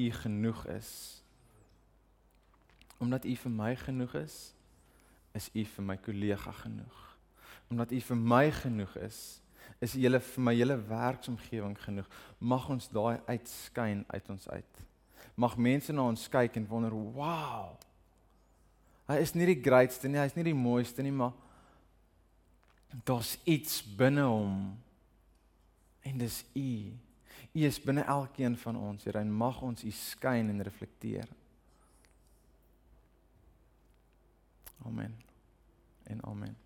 U genoeg is. Omdat U vir my genoeg is, is U vir my kollega genoeg. Omdat U vir my genoeg is, is U vir my hele werksomgewing genoeg. Mag ons daai uitskyn uit ons uit. Mag mense na ons kyk en wonder, "Wow! Hy is nie die grootste nie, hy's nie die mooiste nie, maar daar's iets binne hom. En dis U. U is binne elkeen van ons, Here, en mag ons U skyn en reflekteer. Amen. En amen.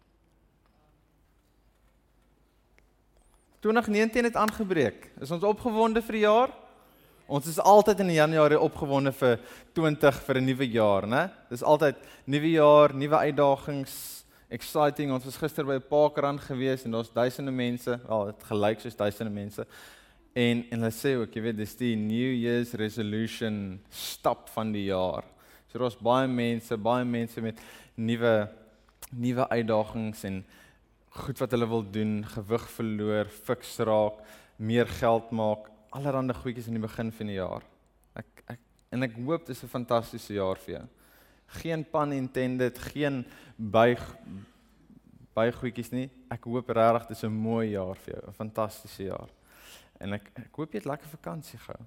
2019 het aangebreek. Is ons opgewonde vir die jaar? Ons is altyd in Januarie opgewonde vir 20 vir 'n nuwe jaar, né? Dis altyd nuwe jaar, nuwe uitdagings, exciting. Ons was gister by 'n parkrun gewees en daar's duisende mense, wel, dit gelyk soos duisende mense. En en hulle sê ook, jy weet, dis die New Year's resolution stap van die jaar. So daar's baie mense, baie mense met nuwe nuwe uitdagings en goed wat hulle wil doen, gewig verloor, fiks raak, meer geld maak, allerlei goedjies in die begin van die jaar. Ek ek en ek hoop dit is 'n fantastiese jaar vir jou. Geen pan intended, geen buig by goedjies nie. Ek hoop regtig dit is 'n mooi jaar vir jou, 'n fantastiese jaar. En ek ek hoop jy het lekker vakansie gehou.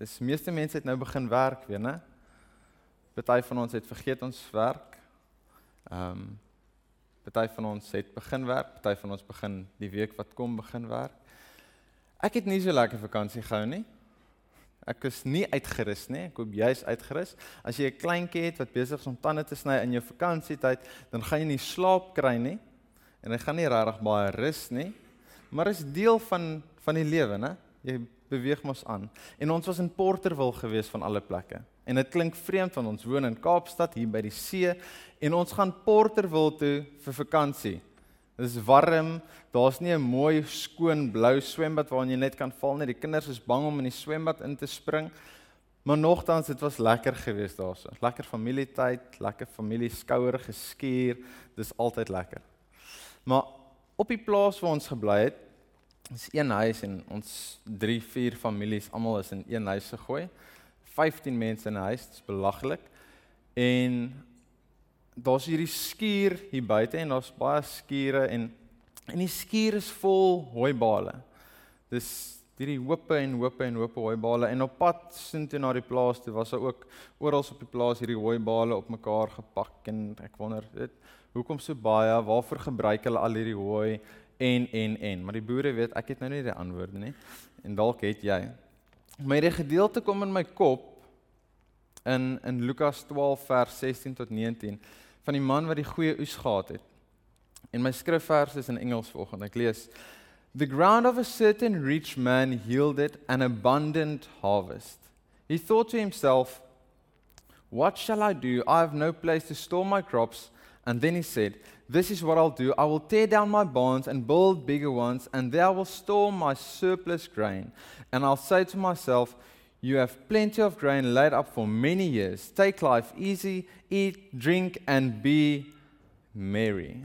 Dis meeste mense het nou begin werk weer, né? Party van ons het vergeet ons werk. Ehm um, party van ons het begin werk, party van ons begin die week wat kom begin werk. Ek het nie so lekker vakansie gehou nie. Ek is nie uitgerus nie. Ek hoop jy's uitgerus. As jy 'n kleintjie het wat besig is om tande te sny in jou vakansietyd, dan gaan jy nie slaap kry nie en jy gaan nie regtig baie rus nie. Maar is deel van van die lewe, né? Jy beweeg mos aan. En ons was in Porterville gewees van alle plekke. En dit klink vreemd van ons woon in Kaapstad hier by die see en ons gaan Porterville toe vir vakansie. Dit is warm. Daar's nie 'n mooi skoon blou swembad waarin jy net kan val nie. Die kinders is bang om in die swembad in te spring. Maar nogtans, dit was lekker geweest daarso. Lekker familietyd, lekker familie skouer geskuur. Dis altyd lekker. Maar op die plaas waar ons gebly het, is een huis en ons 3, 4 families almal is in een huis gegooi. 15 mense in 'n huis, dit is belaglik. En daar's hierdie skuur hier buite en daar's baie skure en en die skuur is vol hooibale. Dis hierdie hoope en hoope en hoope hooibale en op pad soontoe na die plaas toe was daar ook oral op die plaas hierdie hooibale op mekaar gepak en ek wonder dit hoekom so baie waarvoor gebruik hulle al hierdie hooi en en en maar die boere weet ek het nou nie die antwoorde nie en dalk het jy maar hierdie gedeelte kom in my kop in in Lukas 12 vers 16 tot 19 van die man wat die goeie oes gehad het. En my skrifvers is in Engels volgens. Ek lees: The ground of a certain rich man yielded an abundant harvest. He thought to himself, What shall I do? I have no place to store my crops. And then he said, This is what I'll do. I will tear down my barns and build bigger ones, and there I will store my surplus grain. And I'll say to myself, You have plenty of grain laid up for many years. Take life easy, eat, drink, and be merry.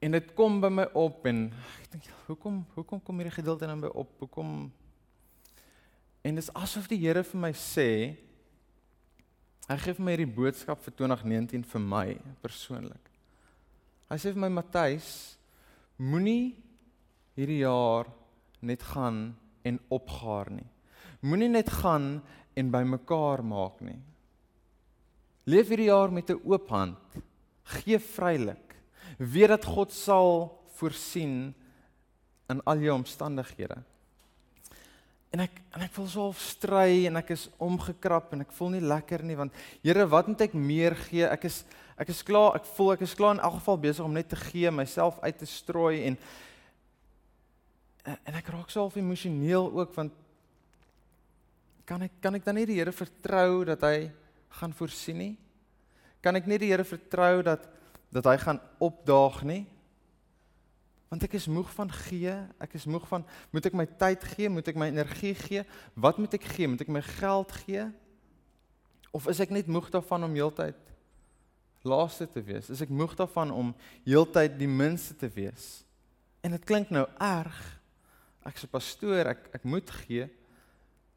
En dit kom by my op en ek dink hoekom hoekom kom hierdie gedeelte dan by op? Hoekom En dis asof die Here vir my sê hy gee vir my hierdie boodskap vir 2019 vir my persoonlik. Hy sê vir my Matthys, moenie hierdie jaar net gaan en opgaar nie. Moenie net gaan en bymekaar maak nie. Leef hierdie jaar met 'n oop hand. Geef vrylik. Weet dat God sal voorsien in al jou omstandighede. En ek en ek voel so half stry en ek is omgekrap en ek voel nie lekker nie want Here, wat moet ek meer gee? Ek is ek is klaar, ek voel ek is klaar in elk geval besig om net te gee, myself uit te strooi en en, ek raak so half emosioneel ook want kan ek kan ek dan nie die Here vertrou dat hy gaan voorsien nie? Kan ek nie die Here vertrou dat dat hy gaan opdaag nie? Want ek is moeg van gee, ek is moeg van moet ek my tyd gee, moet ek my energie gee? Wat moet ek gee? Moet ek my geld gee? Of is ek net moeg daarvan om heeltyd laaste te wees? Is ek moeg daarvan om heeltyd die minste te wees? En dit klink nou erg, Ek's 'n pastoor, ek ek moet gee.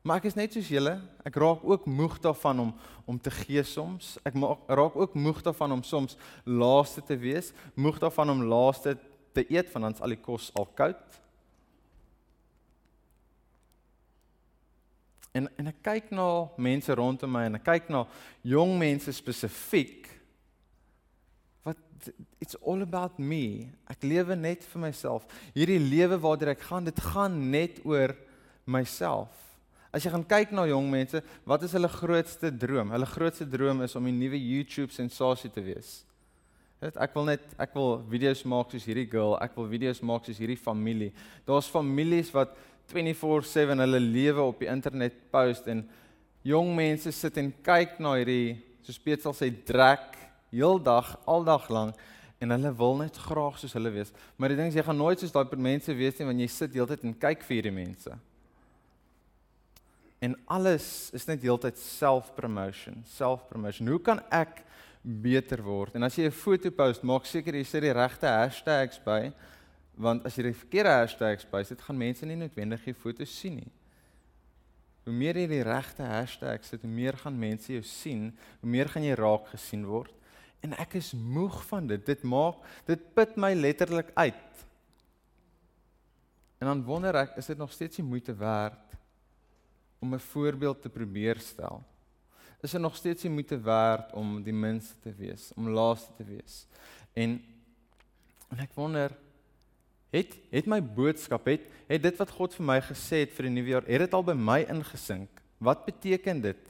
Maar ek is net soos julle. Ek raak ook moeg daarvan om om te gee soms. Ek maak raak ook moeg daarvan om soms laaste te wees, moeg daarvan om laaste te eet want dan's al die kos al koud. En en ek kyk na mense rondom my en ek kyk na jong mense spesifiek wat it's all about me. Ek lewe net vir myself. Hierdie lewe waartoe ek gaan, dit gaan net oor myself. As jy gaan kyk na jong mense, wat is hulle grootste droom? Hulle grootste droom is om 'n nuwe YouTube sensasie te wees. Dit ek wil net ek wil video's maak soos hierdie girl, ek wil video's maak soos hierdie familie. Daar's families wat 24/7 hulle lewe op die internet post en jong mense sit en kyk na hierdie soos Piet sal sê drek heeldag aldag lank en hulle wil net graag soos hulle wees. Maar die ding is jy gaan nooit soos daai mense wees nie want jy sit heeltyd en kyk vir hierdie mense. En alles is net heeltyd self-promotion, self-promotion. Hoe kan ek beter word? En as jy 'n foto post, maak seker jy sit die regte hashtags by want as jy die verkeerde hashtags bysit, gaan mense nie noodwendig jou foto's sien nie. Hoe meer jy die regte hashtags sit, hoe meer gaan mense jou sien, hoe meer gaan jy raak gesien word. En ek is moeg van dit. Dit maak dit put my letterlik uit. En dan wonder ek, is dit nog steeds die moeite werd om 'n voorbeeld te probeer stel? Is dit nog steeds die moeite werd om die minste te wees, om laaste te wees? En en ek wonder het het my boodskap het het dit wat God vir my gesê het vir die nuwe jaar, het dit al by my ingesink. Wat beteken dit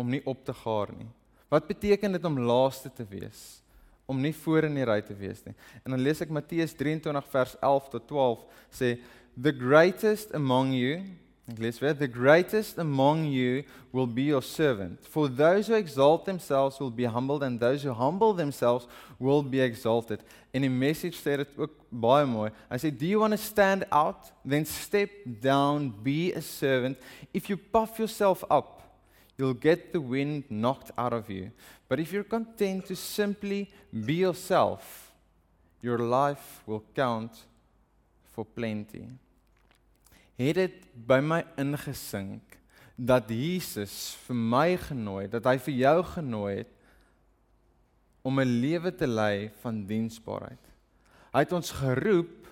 om nie op te gaar nie? Wat beteken dit om laaste te wees? Om nie voor in die ry te wees nie. En dan lees ek Matteus 23 vers 11 tot 12 sê the greatest among you Lees weer the greatest among you will be your servant. For those who exalt themselves will be humbled and those who humble themselves will be exalted. In die message ook baie mooi. Hy sê do you want to stand out? Then step down be a servant. If you puff yourself up you'll get the wind knocked out of you. But if you're content to simply be yourself your life will count for plenty het dit by my ingesink dat Jesus vir my genooi dat hy vir jou genooi het om 'n lewe te lei van diensbaarheid. Hy het ons geroep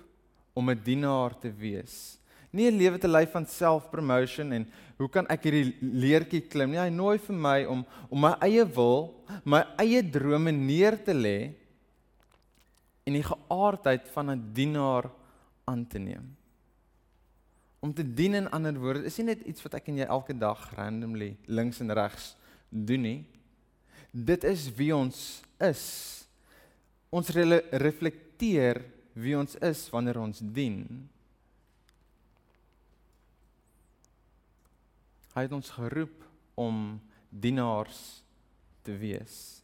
om 'n dienaar te wees. Nie 'n lewe te lei van self-promotion en hoe kan ek hierdie leertjie klim nie. Hy nooi vir my om om my eie wil, my eie drome neer te lê en die geaardheid van 'n dienaar aan te neem om te dien in ander woorde is nie net iets wat ek en jy elke dag randomly links en regs doen nie. Dit is wie ons is. Ons reflekteer wie ons is wanneer ons dien. Hy het ons geroep om dienaars te wees.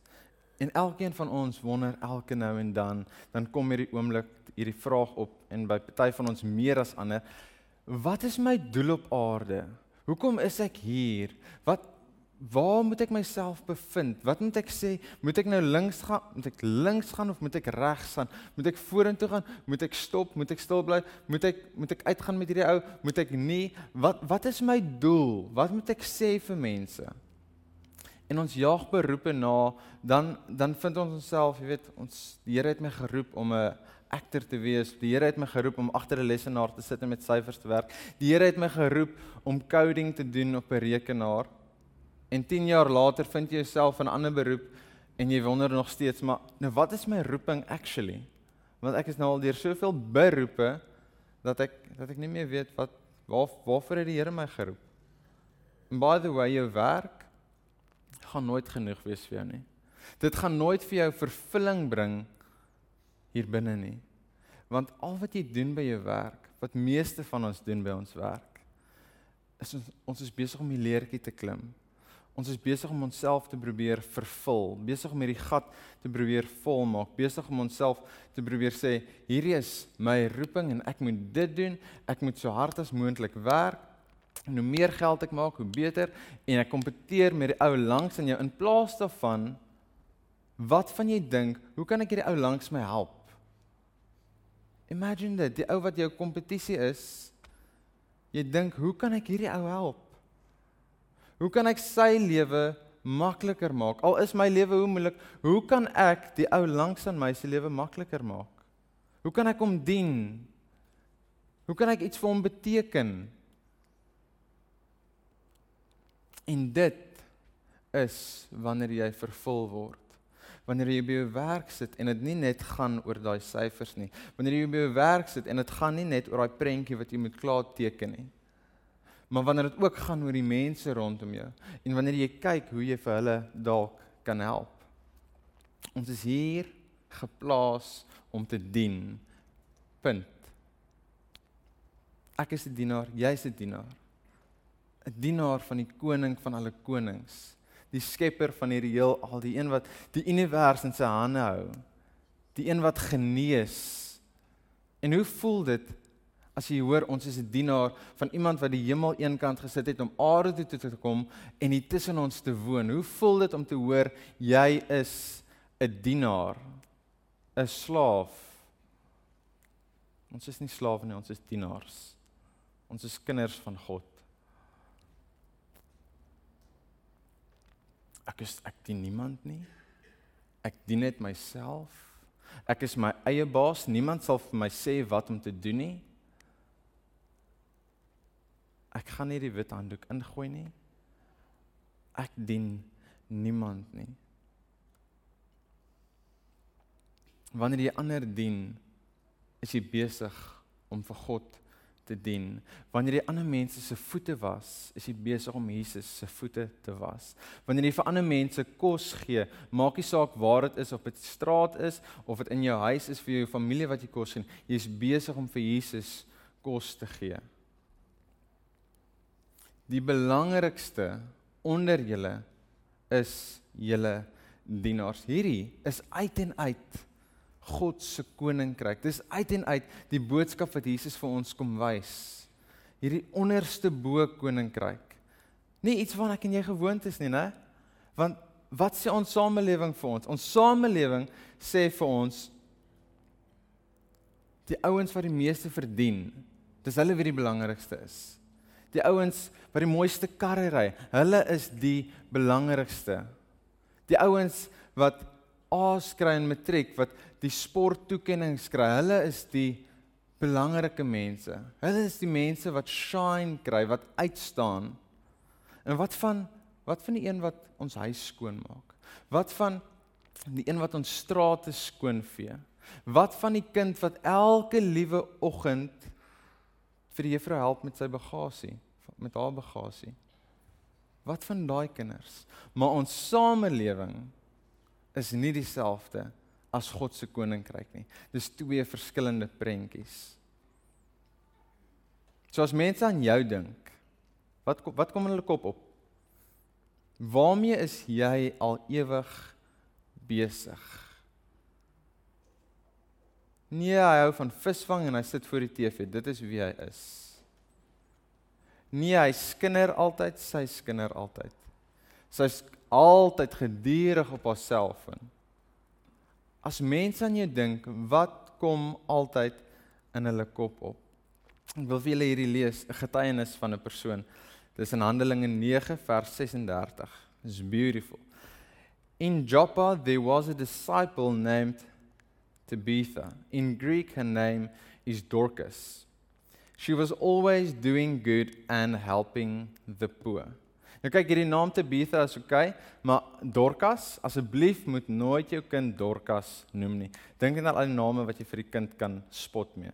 En elkeen van ons wonder elke nou en dan, dan kom hierdie oomblik hierdie vraag op en by party van ons meer as ander, Wat is my doel op aarde? Hoekom is ek hier? Wat waar moet ek myself bevind? Wat moet ek sê? Moet ek nou links gaan? Moet ek links gaan of moet ek regs gaan? Moet ek vorentoe gaan? Moet ek stop? Moet ek stil bly? Moet ek moet ek uitgaan met hierdie ou? Moet ek nie? Wat wat is my doel? Wat moet ek sê vir mense? En ons jaag beroepe na, dan dan vind ons onsself, jy weet, ons die Here het my geroep om 'n actor te wees. Die Here het my geroep om agter 'n lesenaar te sit en met syfers te werk. Die Here het my geroep om coding te doen op 'n rekenaar. En 10 jaar later vind jy jouself in 'n ander beroep en jy wonder nog steeds, maar nou wat is my roeping actually? Want ek is nou al deur soveel beroepe dat ek dat ek nie meer weet wat waar waarvoor het die Here my geroep? And by the way, jou werk gaan nooit genoeg wees vir jou nie. Dit gaan nooit vir jou vervulling bring hier binne nie. Want al wat jy doen by jou werk, wat meeste van ons doen by ons werk, is ons ons is besig om die leertjie te klim. Ons is besig om onsself te probeer vervul, besig om hierdie gat te probeer volmaak, besig om onsself te probeer sê hierdie is my roeping en ek moet dit doen, ek moet so hard as moontlik werk. En hoe meer geld ek maak, hoe beter en ek kompeteer met die ou langs in jou in plaas daarvan wat van jy dink, hoe kan ek hierdie ou langs my help? Imagine dit, die ou wat jou kompetisie is. Jy dink, hoe kan ek hierdie ou help? Hoe kan ek sy lewe makliker maak? Al is my lewe hoe moeilik, hoe kan ek die ou langs aan my se lewe makliker maak? Hoe kan ek hom dien? Hoe kan ek iets vir hom beteken? En dit is wanneer jy vervul word. Wanneer jy by jou werk sit en dit nie net gaan oor daai syfers nie. Wanneer jy by jou werk sit en dit gaan nie net oor daai prentjie wat jy moet klaar teken nie. Maar wanneer dit ook gaan oor die mense rondom jou en wanneer jy kyk hoe jy vir hulle dalk kan help. Ons is hier geplaas om te dien. Punt. Ek is 'n dienaar, jy's 'n dienaar. 'n Dienaar van die koning van alle konings die skepper van hierdie heel al die een wat die univers in sy hande hou die een wat genees. En hoe voel dit as jy hoor ons is 'n dienaar van iemand wat die hemel eenkant gesit het om aarde toe te kom en hier tussen ons te woon? Hoe voel dit om te hoor jy is 'n dienaar 'n slaaf? Ons is nie slawe nie ons is dienaars. Ons is kinders van God Ek is ek dien niemand nie. Ek dien net myself. Ek is my eie baas. Niemand sal vir my sê wat om te doen nie. Ek gaan nie die wit handdoek ingooi nie. Ek dien niemand nie. Wanneer jy ander dien, is jy besig om vir God te dien. Wanneer jy ander mense se voete was, is jy besig om Jesus se voete te was. Wanneer jy vir ander mense kos gee, maak nie saak waar dit is of dit straat is of dit in jou huis is vir jou familie wat jy kos gee, jy is besig om vir Jesus kos te gee. Die belangrikste onder julle is julle dienaars. Hierdie is uit en uit God se koninkryk. Dis uit en uit die boodskap wat Jesus vir ons kom wys. Hierdie onderste bo koninkryk. Nie iets waarna ek en jy gewoond is nie, né? Want wat sê ons samelewing vir ons? Ons samelewing sê vir ons die ouens wat die meeste verdien, dis hulle wie die belangrikste is. Die ouens wat die mooiste karre ry, hulle is die belangrikste. Die ouens wat A's kry in matriek wat die sporttoekennings kry. Hulle is die belangrike mense. Hulle is die mense wat shine kry, wat uitstaan. En wat van wat van die een wat ons huis skoon maak? Wat van die een wat ons strate skoon vee? Wat van die kind wat elke liewe oggend vir die juffrou help met sy bagasie, met haar bagasie? Wat van daai kinders? Maar ons samelewing is nie dieselfde as God se koninkryk nie. Dis twee verskillende prentjies. So as mense aan jou dink, wat wat kom in hulle kop op? Waarmee is jy al ewig besig? Nee, hy hou van visvang en hy sit voor die TV. Dit is wie hy is. Nee, hy skinder altyd, sy skinder altyd. Sy's altyd gedurig op haar selfoon. As mense aan jou dink, wat kom altyd in hulle kop op? Ek wil vir julle hierdie lees, 'n getuienis van 'n persoon. Dis in Handelinge 9 vers 36. It's beautiful. In Joppa there was a disciple named Tabitha. In Greek her name is Dorcas. She was always doing good and helping the poor. Nou kyk hierdie naam Tabitha is okay, maar Dorcas, asseblief moet nooit jou kind Dorcas noem nie. Dink net aan al die name wat jy vir die kind kan spot mee.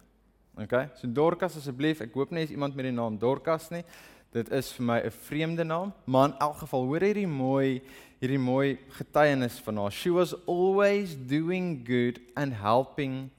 Okay? So Dorcas asseblief, ek hoop nie is iemand met die naam Dorcas nie. Dit is vir my 'n vreemde naam, maar in elk geval hoor hierdie mooi hierdie mooi getuienis van haar. She was always doing good and helping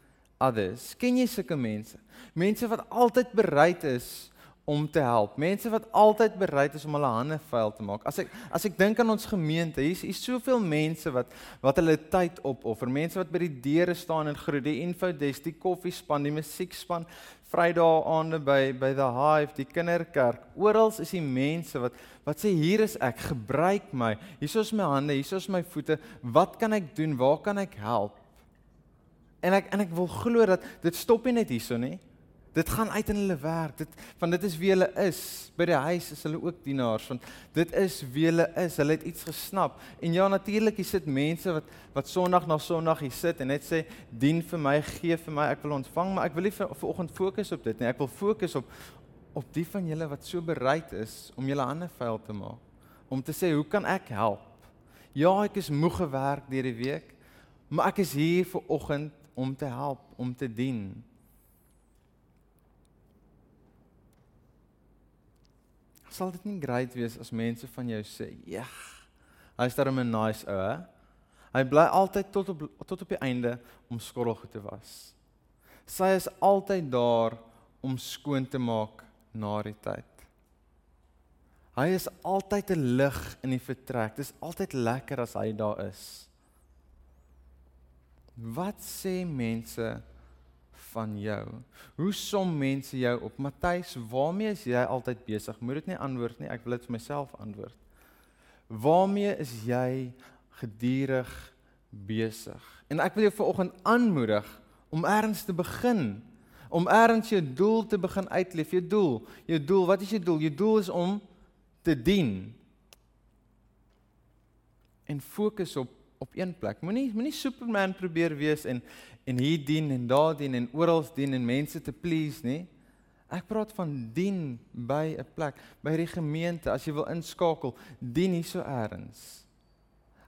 others. Ken jy sulke mense? Mense wat altyd bereid is om te help. Mense wat altyd bereid is om hulle hande vuil te maak. As ek as ek dink aan ons gemeente, hier's hier's soveel mense wat wat hulle tyd opoffer. Mense wat by die deure staan en groet, die infodesk, die koffiespan, die musiekspan, Vrydae aande by by the Hive, die kinderkerk. Oral is die mense wat wat sê hier is ek, gebruik my. Hier is my hande, hier is my voete. Wat kan ek doen? Waar kan ek help? En ek en ek wil glo dat dit stop nie net hierso nie. Dit gaan uit in hulle werk. Dit van dit is wie hulle is. By die huis is hulle ook dienaars want dit is wie hulle is. Hulle het iets gesnap. En ja natuurlik, hier sit mense wat wat Sondag na Sondag hier sit en net sê dien vir my, gee vir my, ek wil ontvang, maar ek wil nie vir vanoggend fokus op dit nie. Ek wil fokus op op die van julle wat so bereid is om julle hande vuil te maak. Om te sê, "Hoe kan ek help?" Ja, ek is moeg gewerk deur die week, maar ek is hier vir oggend om te help, om te dien. Sal dit nie great wees as mense van jou sê, "Ja, hy's darem 'n nice ou, hè? Hy bly altyd tot op tot op die einde om skottelgoed te was. Sy is altyd daar om skoon te maak na die tyd. Hy is altyd 'n lig in die vertrek. Dit is altyd lekker as hy daar is. Wat sê mense van jou. Hoe som mense jou op? Matthys, waarmee is jy altyd besig? Moet dit nie antwoord nie, ek wil dit vir myself antwoord. Waarmee is jy gedurig besig? En ek wil jou vanoggend aanmoedig om ergens te begin, om ergens jou doel te begin uitleef. Jou doel, jou doel, wat is jou doel? Jou doel is om te dien. En fokus op op een plek. Moenie moenie Superman probeer wees en en hier dien en daar dien en oral dien en mense te please nie. Ek praat van dien by 'n plek, by die gemeente, as jy wil inskakel, dien hier so eers.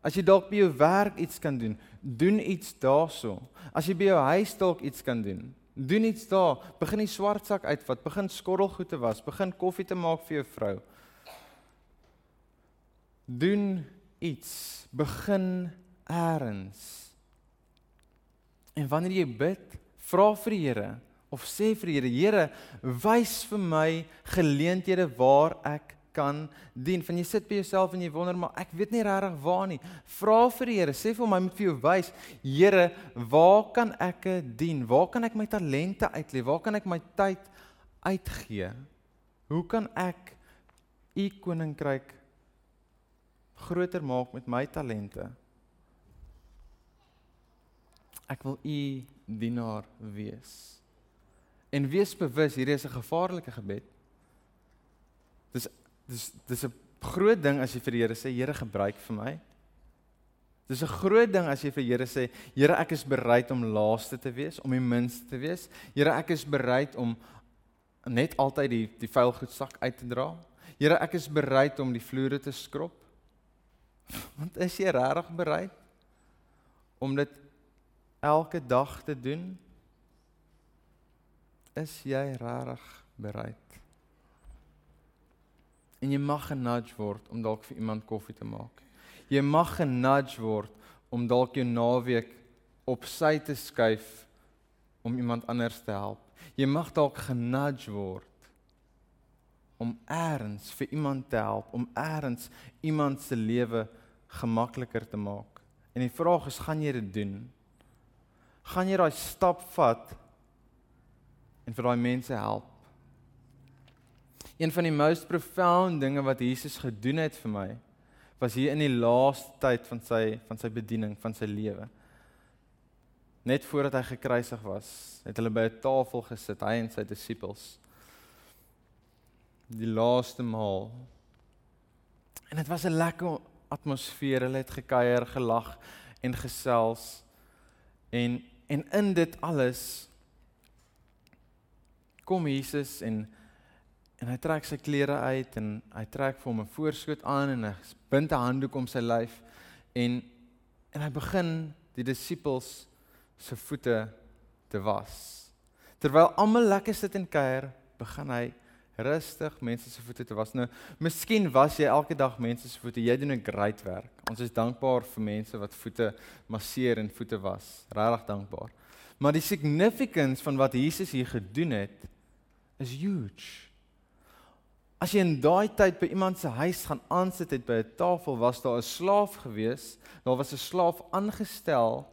As jy dalk by jou werk iets kan doen, doen iets daarso. As jy by jou huis dalk iets kan doen, doen iets daar. Begin die swart sak uitvat, begin skottelgoed te was, begin koffie te maak vir jou vrou. Doen iets, begin eers. En wanneer jy bid, vra vir die Here of sê vir die Here, Here, wys vir my geleenthede waar ek kan dien. Van jy sit by jouself en jy wonder, maar ek weet nie regtig waar nie. Vra vir die Here, sê vir hom hy moet vir jou wys, Here, waar kan ek dien? Waar kan ek my talente uitleef? Waar kan ek my tyd uitgee? Hoe kan ek u koninkryk groter maak met my talente? Ek wil u dienaar wees. En wees bewus, hierdie is 'n gevaarlike gebed. Dis dis dis 'n groot ding as jy vir die Here sê, Here gebruik vir my. Dis 'n groot ding as jy vir Here sê, Here ek is bereid om laaste te wees, om die minste te wees. Here ek is bereid om net altyd die die vuil goed sak uit te dra. Here ek is bereid om die vloere te skrob. Want is jy regtig bereid om dit elke dag te doen? Is jy regtig bereid? En jy mag genudge word om dalk vir iemand koffie te maak. Jy mag genudge word om dalk jou naweek op sy te skuif om iemand anders te help. Jy mag dalk genudge word om eers vir iemand te help, om eers iemand se lewe gemakliker te maak. En die vraag is, gaan jy dit doen? Gaan jy daai stap vat en vir daai mense help. Een van die most profound dinge wat Jesus gedoen het vir my was hier in die laaste tyd van sy van sy bediening, van sy lewe. Net voordat hy gekruisig was, het hulle by 'n tafel gesit, hy en sy disippels. Die laaste maal. En dit was 'n lekker atmosfeer. Hulle het gekuier, gelag en gesels. En En in dit alles kom Jesus en en hy trek sy klere uit en hy trek vir hom 'n voorskoot aan en hy bind 'n handdoek om sy lyf en en hy begin die disippels se voete te was. Terwyl almal lekker sit en kuier, begin hy rustig mense se voete te was. Nou, miskien was jy elke dag mense se voete. Jy doen 'n great werk. Ons is dankbaar vir mense wat voete masseer en voete was. Regtig dankbaar. Maar die significance van wat Jesus hier gedoen het is huge. As jy in daai tyd by iemand se huis gaan aansit het by 'n tafel, was daar 'n slaaf gewees. Daar was 'n slaaf aangestel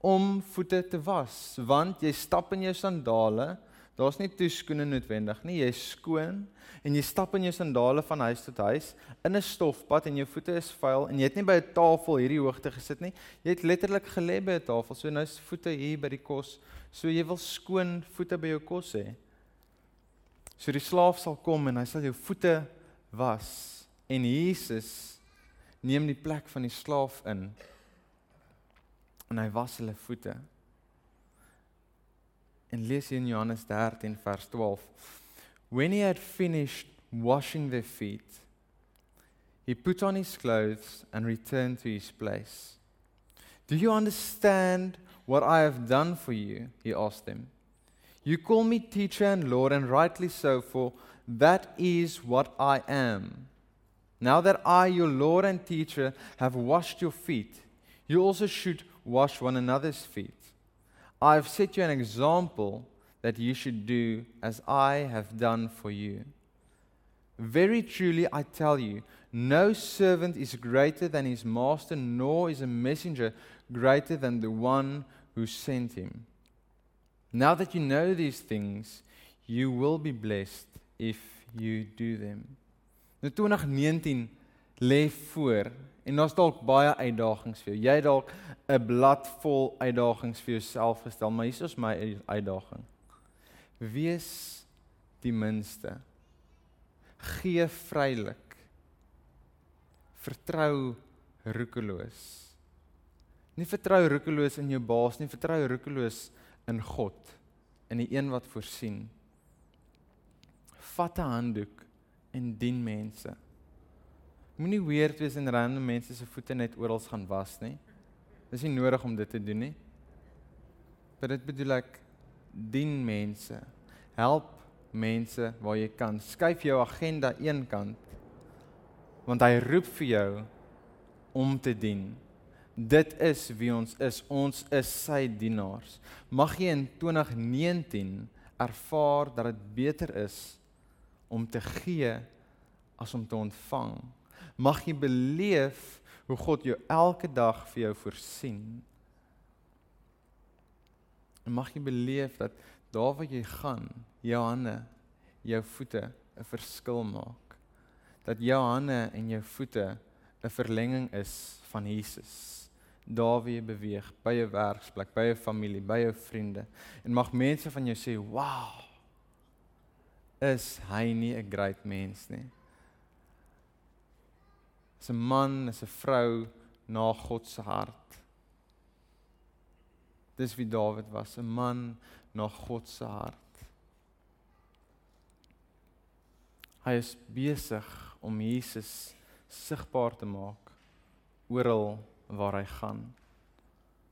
om voete te was, want jy stap in jou sandale Daar's nie toeskoene noodwendig nie. Jy's skoon en jy stap in jou sandale van huis tot huis in 'n stofpad en jou voete is vuil en jy het nie by 'n tafel hierdie hoogte gesit nie. Jy het letterlik gelê by 'n tafel. So nou is voete hier by die kos. So jy wil skoon voete by jou kos hê. So die slaaf sal kom en hy sal jou voete was en Jesus neem die plek van die slaaf in en hy was hulle voete. En lees in Johannes 13 vers 12. When he had finished washing their feet, he put on his clothes and returned to his place. Do you understand what I have done for you? He asked them. You call me teacher and Lord, and rightly so, for that is what I am. Now that I, your Lord and teacher, have washed your feet, you also should wash one another's feet. I have set you an example that you should do as I have done for you. Very truly, I tell you, no servant is greater than his master, nor is a messenger greater than the one who sent him. Now that you know these things, you will be blessed if you do them. Nou 2019 lê voor En daar's dalk baie uitdagings vir jou. Jy dalk 'n blad vol uitdagings vir jouself gestel, maar hier is my uitdaging. Wees die minste. Gee vrylik. Vertrou roekeloos. Nie vertrou roekeloos in jou baas nie, vertrou roekeloos in God, in die een wat voorsien. Vat 'n handdoek en dien mense. Moenie weird wees en random mense se voete net oral gaan was nie. Dis nie nodig om dit te doen nie. Maar dit bedoel ek dien mense. Help mense waar jy kan. Skuif jou agenda een kant. Want hy roep vir jou om te dien. Dit is wie ons is. Ons is sy dienaars. Mag jy in 2019 ervaar dat dit beter is om te gee as om te ontvang mag jy beleef hoe God jou elke dag vir jou voorsien. En mag jy beleef dat daar waar jy gaan, jou hande, jou voete 'n verskil maak. Dat jou hande en jou voete 'n verlenging is van Jesus. Daar waar jy beweeg, by jou werksplek, by jou familie, by jou vriende en mag mense van jou sê, "Wow! Is hy nie 'n great mens nie?" Is 'n man, is 'n vrou na God se hart. Dis wie Dawid was, 'n man na God se hart. Hy is besig om Jesus sigbaar te maak oral waar hy gaan.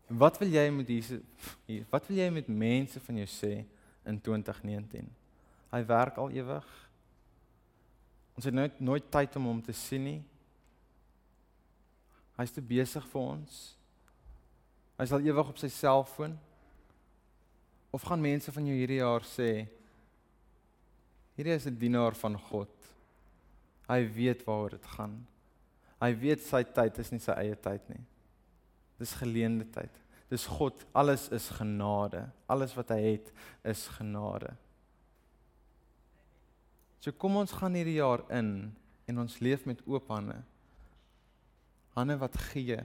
Wat wil jy met Jesus wat wil jy met mense van jou sê in 2019? Hy werk al ewig. Ons het nooit nooit tyd om hom te sien nie. Hy's te besig vir ons. Hy sal ewig op sy selfoon. Of gaan mense van jou hierdie jaar sê hierdie is 'n dienaar van God. Hy weet waaroor dit gaan. Hy weet sy tyd is nie sy eie tyd nie. Dis geleende tyd. Dis God, alles is genade. Alles wat hy het is genade. So kom ons gaan hierdie jaar in en ons leef met oop hande hande wat gee.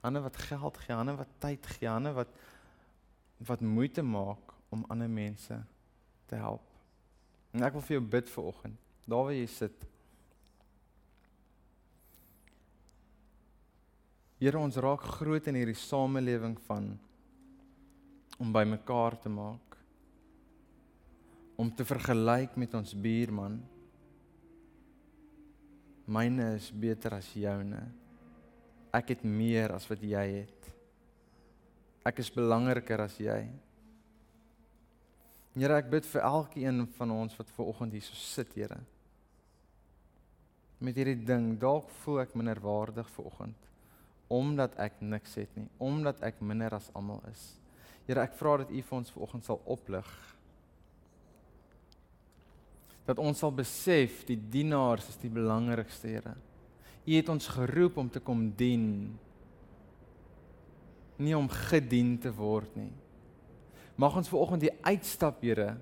Hande wat geld gee, hande wat tyd gee, hande wat wat moeite maak om ander mense te help. En ek wil vir jou bid vir oggend. Daar waar jy sit. Here ons raak groot in hierdie samelewing van om by mekaar te maak. Om te vergelyk met ons buurman. Myne is beter as joune ek het meer as wat jy het. Ek is belangriker as jy. Here, ek bid vir elkeen van ons wat ver oggend hier so sit, Here. Met hierdie ding, dalk voel ek minderwaardig ver oggend omdat ek niks het nie, omdat ek minder as almal is. Here, ek vra dat U vir ons ver oggend sal oplig. Dat ons sal besef die dienaars is die belangrikste, Here. U het ons geroep om te kom dien. Nie om gedien te word nie. Mag ons ver oggend die uitstap, Here,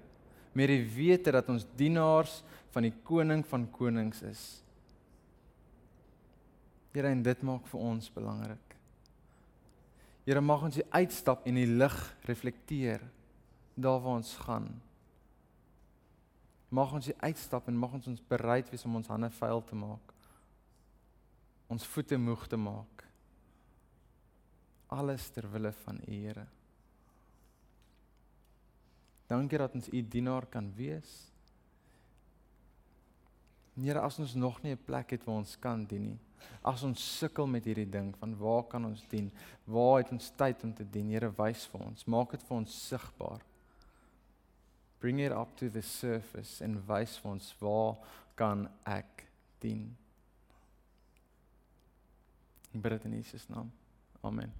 meer die wete dat ons dienaars van die koning van konings is. Here, en dit maak vir ons belangrik. Here, mag ons uitstap en die lig reflekteer daar waar ons gaan. Mag ons uitstap en mag ons ons bereid wees om ons hande vuil te maak. Ons voete moeg te maak. Alles ter wille van U, Here. Dankie dat ons U dienaar kan wees. Here, as ons nog nie 'n plek het waar ons kan dien nie. As ons sukkel met hierdie ding van waar kan ons dien? Waar het ons tyd om te dien? Here, wys vir ons. Maak dit vir ons sigbaar. Bring it up to the surface en wys vir ons waar kan ek dien? Ek bid dit in Jesus naam. Amen.